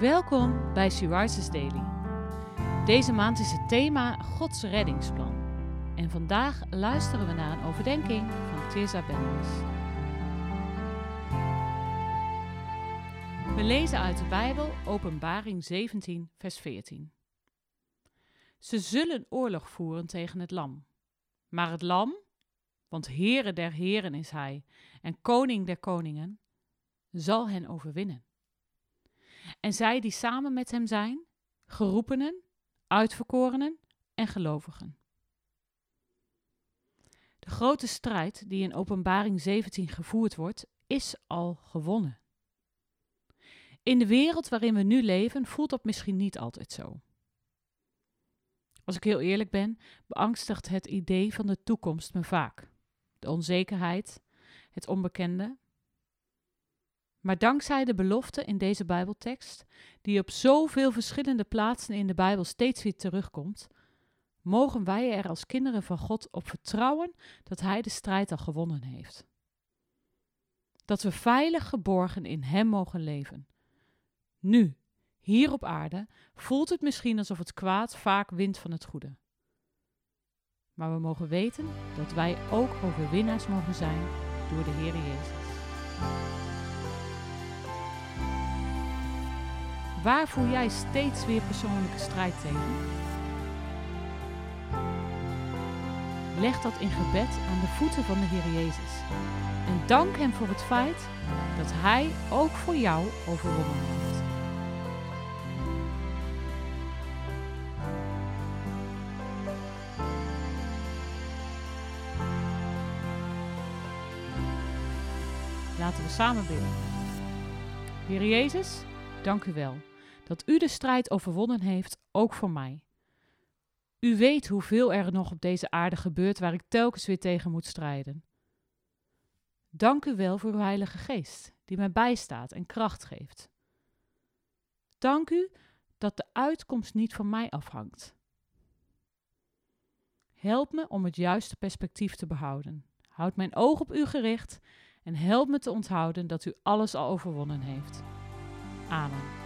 Welkom bij Sue Daily. Deze maand is het thema Gods reddingsplan. En vandaag luisteren we naar een overdenking van Tirza Benders. We lezen uit de Bijbel Openbaring 17, vers 14. Ze zullen oorlog voeren tegen het lam. Maar het lam, want Heere der Heren is hij en Koning der Koningen, zal hen overwinnen. En zij die samen met hem zijn, geroepenen, uitverkorenen en gelovigen. De grote strijd die in Openbaring 17 gevoerd wordt, is al gewonnen. In de wereld waarin we nu leven voelt dat misschien niet altijd zo. Als ik heel eerlijk ben, beangstigt het idee van de toekomst me vaak. De onzekerheid, het onbekende, maar dankzij de belofte in deze Bijbeltekst, die op zoveel verschillende plaatsen in de Bijbel steeds weer terugkomt, mogen wij er als kinderen van God op vertrouwen dat Hij de strijd al gewonnen heeft. Dat we veilig geborgen in Hem mogen leven. Nu, hier op aarde, voelt het misschien alsof het kwaad vaak wint van het goede. Maar we mogen weten dat wij ook overwinnaars mogen zijn door de Heer Jezus. Waar voel jij steeds weer persoonlijke strijd tegen? Leg dat in gebed aan de voeten van de Heer Jezus. En dank Hem voor het feit dat Hij ook voor jou overwonnen heeft. Laten we samen bidden. Heer Jezus, dank u wel dat u de strijd overwonnen heeft, ook voor mij. U weet hoeveel er nog op deze aarde gebeurt waar ik telkens weer tegen moet strijden. Dank u wel voor uw Heilige Geest, die mij bijstaat en kracht geeft. Dank u dat de uitkomst niet van mij afhangt. Help me om het juiste perspectief te behouden. Houd mijn oog op u gericht en help me te onthouden dat u alles al overwonnen heeft. Amen.